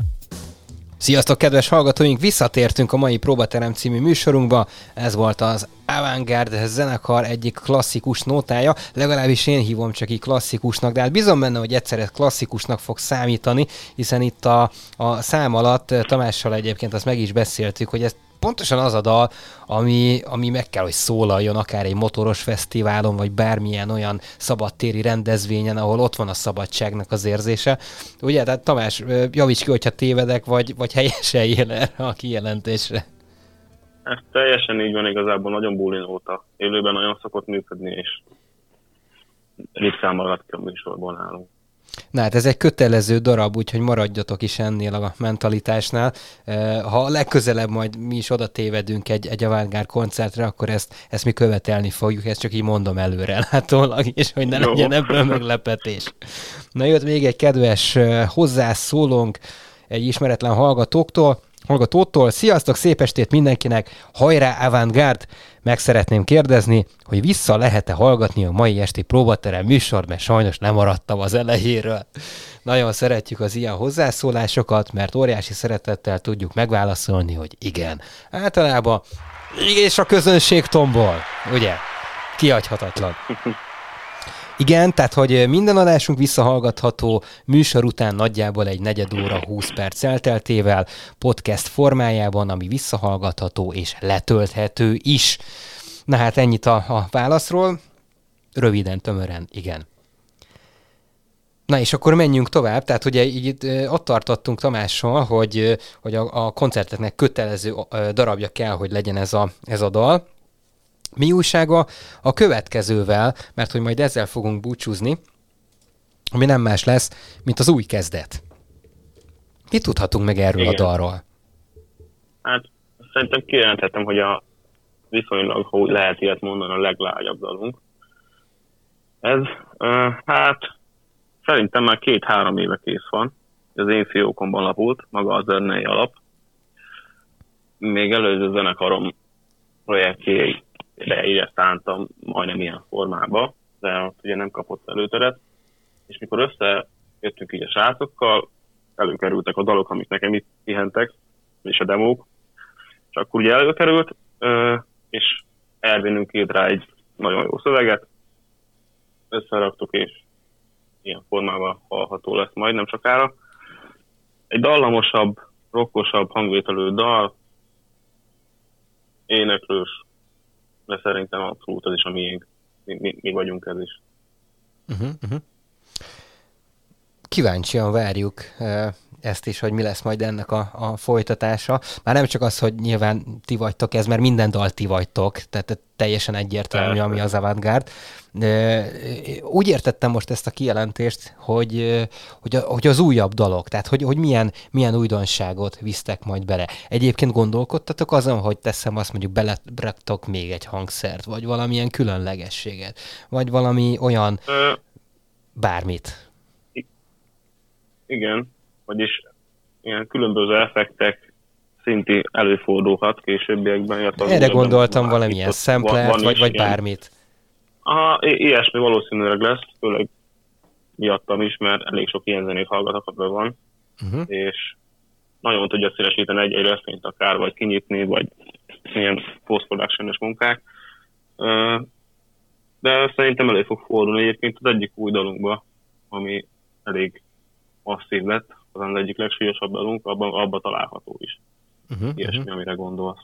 B: Sziasztok, kedves hallgatóink! Visszatértünk a mai Próbaterem című műsorunkba. Ez volt az Avantgarde zenekar egyik klasszikus nótája, legalábbis én hívom csak így klasszikusnak, de hát bizony benne, hogy egyszer ez klasszikusnak fog számítani, hiszen itt a, a szám alatt Tamással egyébként azt meg is beszéltük, hogy ez pontosan az a dal, ami, ami meg kell, hogy szólaljon akár egy motoros fesztiválon, vagy bármilyen olyan szabadtéri rendezvényen, ahol ott van a szabadságnak az érzése. Ugye, tehát Tamás, javíts ki, hogyha tévedek, vagy, vagy helyesen él erre a kijelentésre.
C: Ez teljesen így van igazából, nagyon bulin óta. Élőben nagyon szokott működni, és ritkán maradt ki a műsorból nálunk.
B: Na hát ez egy kötelező darab, úgyhogy maradjatok is ennél a mentalitásnál. Ha legközelebb majd mi is oda tévedünk egy, egy avantgárd koncertre, akkor ezt, ezt mi követelni fogjuk, ezt csak így mondom előre látólag is, hogy ne
C: Jó.
B: legyen ebből meglepetés. Na jött még egy kedves hozzászólónk egy ismeretlen hallgatóktól, hallgatótól. Sziasztok, szép estét mindenkinek! Hajrá, Avantgárd! Meg szeretném kérdezni, hogy vissza lehet-e hallgatni a mai esti próbaterem műsor, mert sajnos nem maradtam az elejéről. Nagyon szeretjük az ilyen hozzászólásokat, mert óriási szeretettel tudjuk megválaszolni, hogy igen. Általában és a közönség tombol, ugye? Kihagyhatatlan. Igen, tehát hogy minden adásunk visszahallgatható műsor után nagyjából egy negyed óra 20 perc elteltével podcast formájában, ami visszahallgatható és letölthető is. Na hát ennyit a, a válaszról. Röviden, tömören, igen. Na és akkor menjünk tovább, tehát ugye így ott tartottunk Tamással, hogy, hogy a, a koncerteknek kötelező darabja kell, hogy legyen ez a, ez a dal. Mi újsága a következővel, mert hogy majd ezzel fogunk búcsúzni, ami nem más lesz, mint az új kezdet. Mit tudhatunk meg erről
C: Igen.
B: a dalról?
C: Hát szerintem kijelenthetem, hogy a viszonylag, ha úgy lehet ilyet mondani, a leglágyabb dalunk. Ez, uh, hát szerintem már két-három éve kész van. Az én fiókomban lapult, maga az zenei alap. még előző zenekarom projektjére ide szántam majdnem ilyen formába, de ott ugye nem kapott előteret, és mikor összejöttünk így a srácokkal, előkerültek a dalok, amik nekem itt pihentek, és a demók, és akkor ugye előkerült, és Ervinünk írt rá egy nagyon jó szöveget, összeraktuk, és ilyen formában hallható lesz majd nem sokára. Egy dallamosabb, rokkosabb hangvételű dal, éneklős, de szerintem abszolút ez is a miénk. Mi, mi, mi vagyunk ez is. Uh-huh, uh-huh.
B: Kíváncsian várjuk ezt is, hogy mi lesz majd ennek a, a folytatása. Már nem csak az, hogy nyilván ti vagytok ez, mert minden dal ti vagytok, tehát teljesen egyértelmű, ami az avantgárd. Úgy értettem most ezt a kijelentést, hogy, hogy, hogy az újabb dalok, tehát hogy, hogy milyen, milyen újdonságot visztek majd bele. Egyébként gondolkodtatok azon, hogy teszem azt mondjuk beletraktok még egy hangszert, vagy valamilyen különlegességet, vagy valami olyan bármit.
C: Igen, vagyis ilyen különböző effektek szinti előfordulhat későbbiekben.
B: Erre gondoltam valamilyen szemplet, vagy, vagy bármit.
C: Aha, ilyesmi valószínűleg lesz, főleg miattam is, mert elég sok ilyen zenét hallgatok, van, uh-huh. és nagyon tudja szélesíteni egy-egy refrényt akár, vagy kinyitni, vagy ilyen post-production munkák. De szerintem elő fog fordulni egyébként az egyik új dalunkba, ami elég masszív lett, az az egyik legsúlyosabb dalunk, abban, abban található is. Uh-huh, Ilyesmi, uh-huh. amire gondolsz.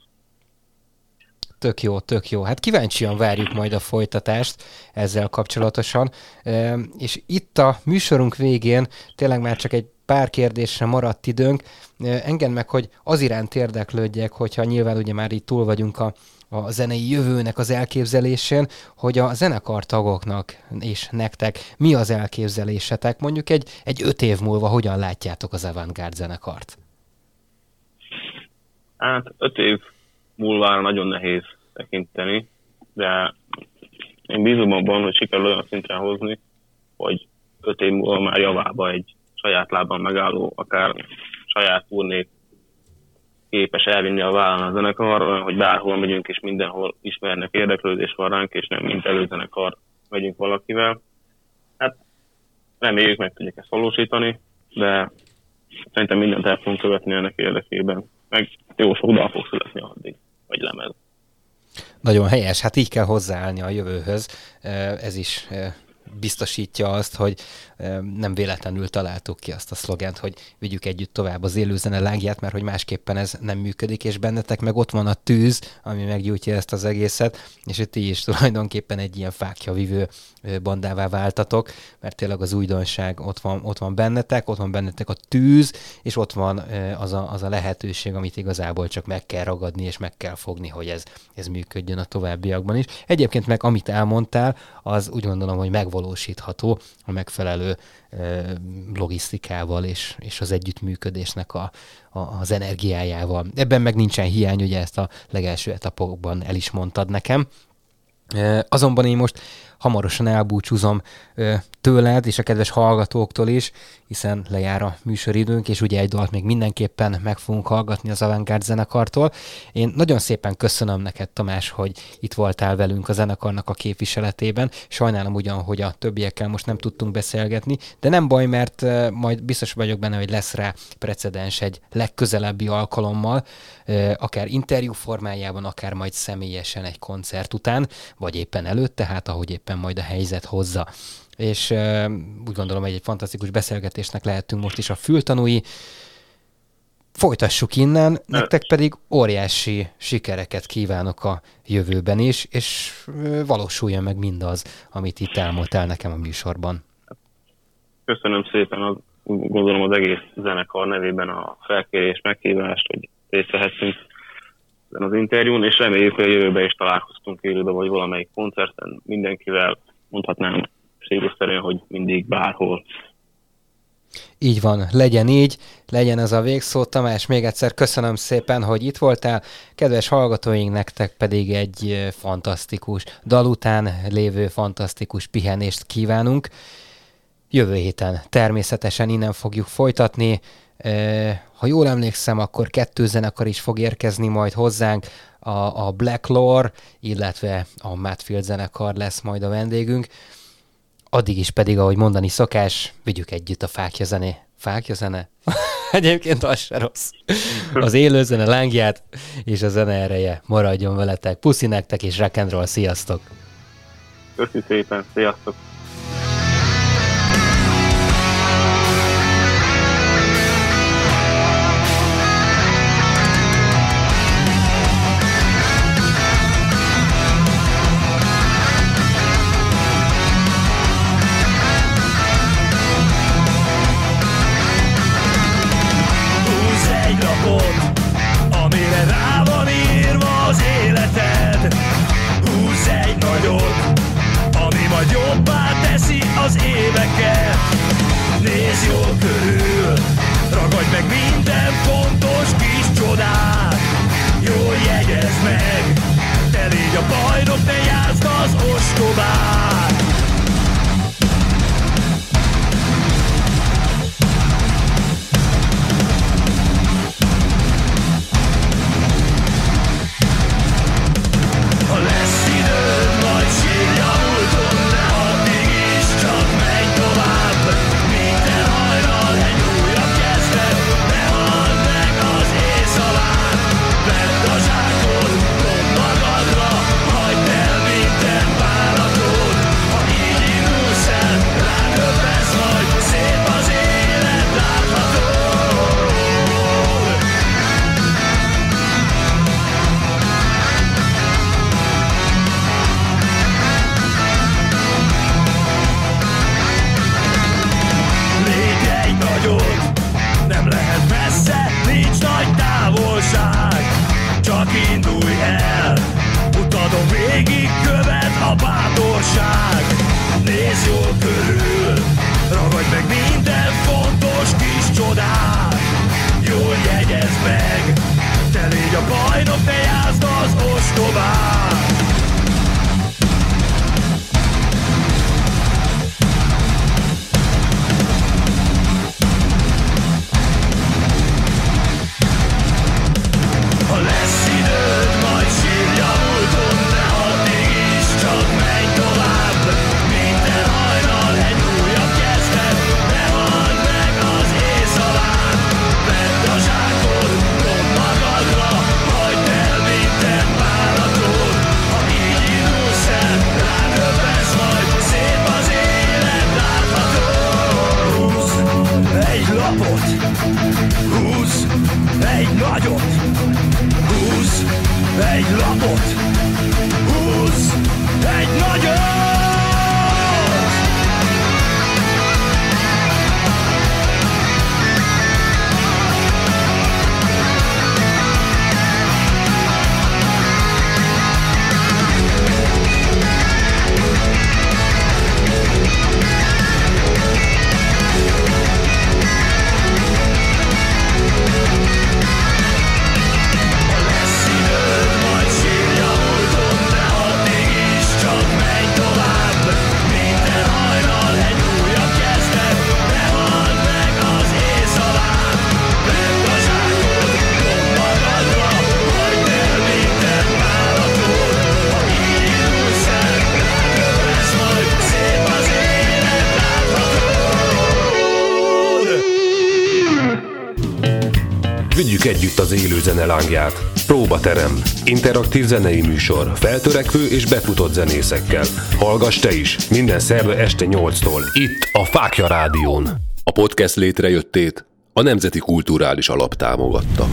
B: Tök jó, tök jó. Hát kíváncsian várjuk majd a folytatást ezzel kapcsolatosan. És itt a műsorunk végén tényleg már csak egy pár kérdésre maradt időnk. Engedd meg, hogy az iránt érdeklődjek, hogyha nyilván ugye már itt túl vagyunk a, a zenei jövőnek az elképzelésén, hogy a zenekartagoknak és nektek mi az elképzelésetek, mondjuk egy, egy öt év múlva hogyan látjátok az Avantgárd zenekart?
C: Hát öt év múlva nagyon nehéz tekinteni, de én bízom abban, hogy sikerül olyan szintre hozni, hogy öt év múlva már javába egy saját lábban megálló, akár saját turnék képes elvinni a vállon a zenekar, hogy bárhol megyünk és mindenhol ismernek érdeklődés van ránk, és nem mint előzenekar megyünk valakivel. Hát reméljük meg tudjuk ezt valósítani, de szerintem mindent el fogunk követni ennek érdekében. Meg jó sok dal fog születni addig, vagy lemez.
B: Nagyon helyes, hát így kell hozzáállni a jövőhöz. Ez is biztosítja azt, hogy nem véletlenül találtuk ki azt a szlogent, hogy vigyük együtt tovább az élőzene lágját, mert hogy másképpen ez nem működik, és bennetek meg ott van a tűz, ami meggyújtja ezt az egészet, és ti is tulajdonképpen egy ilyen fákja vívő bandává váltatok, mert tényleg az újdonság ott van, ott van bennetek, ott van bennetek a tűz, és ott van az a, az a lehetőség, amit igazából csak meg kell ragadni, és meg kell fogni, hogy ez, ez működjön a továbbiakban is. Egyébként meg amit elmondtál, az úgy gondolom, hogy megvalósítható a megfelelő logisztikával és, és az együttműködésnek a, a, az energiájával. Ebben meg nincsen hiány, ugye ezt a legelső etapokban el is mondtad nekem. Azonban én most hamarosan elbúcsúzom tőled és a kedves hallgatóktól is, hiszen lejár a műsoridőnk, és ugye egy dalt még mindenképpen meg fogunk hallgatni az Avantgárd zenekartól. Én nagyon szépen köszönöm neked, Tamás, hogy itt voltál velünk a zenekarnak a képviseletében. Sajnálom ugyan, hogy a többiekkel most nem tudtunk beszélgetni, de nem baj, mert majd biztos vagyok benne, hogy lesz rá precedens egy legközelebbi alkalommal, akár interjú formájában, akár majd személyesen egy koncert után, vagy éppen előtte, hát ahogy éppen majd a helyzet hozza és uh, úgy gondolom, hogy egy fantasztikus beszélgetésnek lehetünk most is a fültanúi. Folytassuk innen, nektek pedig óriási sikereket kívánok a jövőben is, és valósuljon meg mindaz, amit itt elmondtál nekem a műsorban.
C: Köszönöm szépen, az, gondolom az egész zenekar nevében a felkérés, meghívást, hogy részt vehettünk ezen az interjún, és reméljük, hogy a jövőben is találkoztunk élőben, vagy valamelyik koncerten mindenkivel, mondhatnám stílusszerűen, hogy mindig bárhol.
B: Így van, legyen így, legyen ez a végszó. Tamás, még egyszer köszönöm szépen, hogy itt voltál. Kedves hallgatóink, nektek pedig egy fantasztikus, dal után lévő fantasztikus pihenést kívánunk. jövő héten természetesen innen fogjuk folytatni. Ha jól emlékszem, akkor kettő zenekar is fog érkezni majd hozzánk, a, a Black Lore, illetve a Matfield zenekar lesz majd a vendégünk. Addig is pedig, ahogy mondani szokás, vigyük együtt a fákja zené. Fákja zene? Egyébként az se rossz. Az élő zene lángját és a zene ereje maradjon veletek. Puszi nektek és rock and roll. Sziasztok!
D: Köszi szépen, sziasztok!
A: Az élő zene lángját. Próbaterem. Interaktív zenei műsor. Feltörekvő és befutott zenészekkel. Hallgass te is. Minden szerve este 8-tól. Itt a Fákja Rádión.
G: A podcast létrejöttét a Nemzeti Kulturális Alap támogatta.